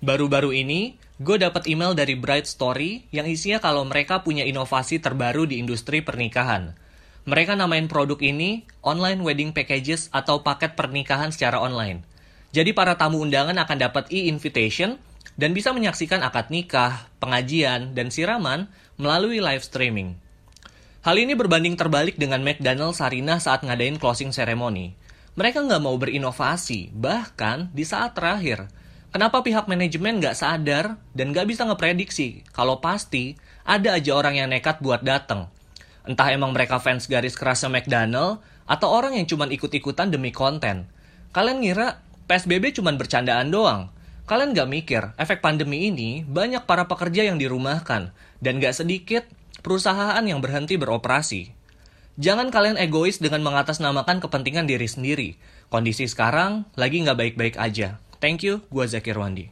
Baru-baru ini, gue dapat email dari Bright Story yang isinya kalau mereka punya inovasi terbaru di industri pernikahan. Mereka namain produk ini Online Wedding Packages atau paket pernikahan secara online. Jadi para tamu undangan akan dapat e-invitation dan bisa menyaksikan akad nikah, pengajian, dan siraman melalui live streaming. Hal ini berbanding terbalik dengan McDonald Sarina saat ngadain closing ceremony. Mereka nggak mau berinovasi, bahkan di saat terakhir – Kenapa pihak manajemen nggak sadar dan nggak bisa ngeprediksi kalau pasti ada aja orang yang nekat buat datang. Entah emang mereka fans garis kerasnya McDonald atau orang yang cuma ikut-ikutan demi konten. Kalian ngira PSBB cuma bercandaan doang? Kalian nggak mikir efek pandemi ini banyak para pekerja yang dirumahkan dan nggak sedikit perusahaan yang berhenti beroperasi. Jangan kalian egois dengan mengatasnamakan kepentingan diri sendiri. Kondisi sekarang lagi nggak baik-baik aja. Thank you, gue Zakir Wandi.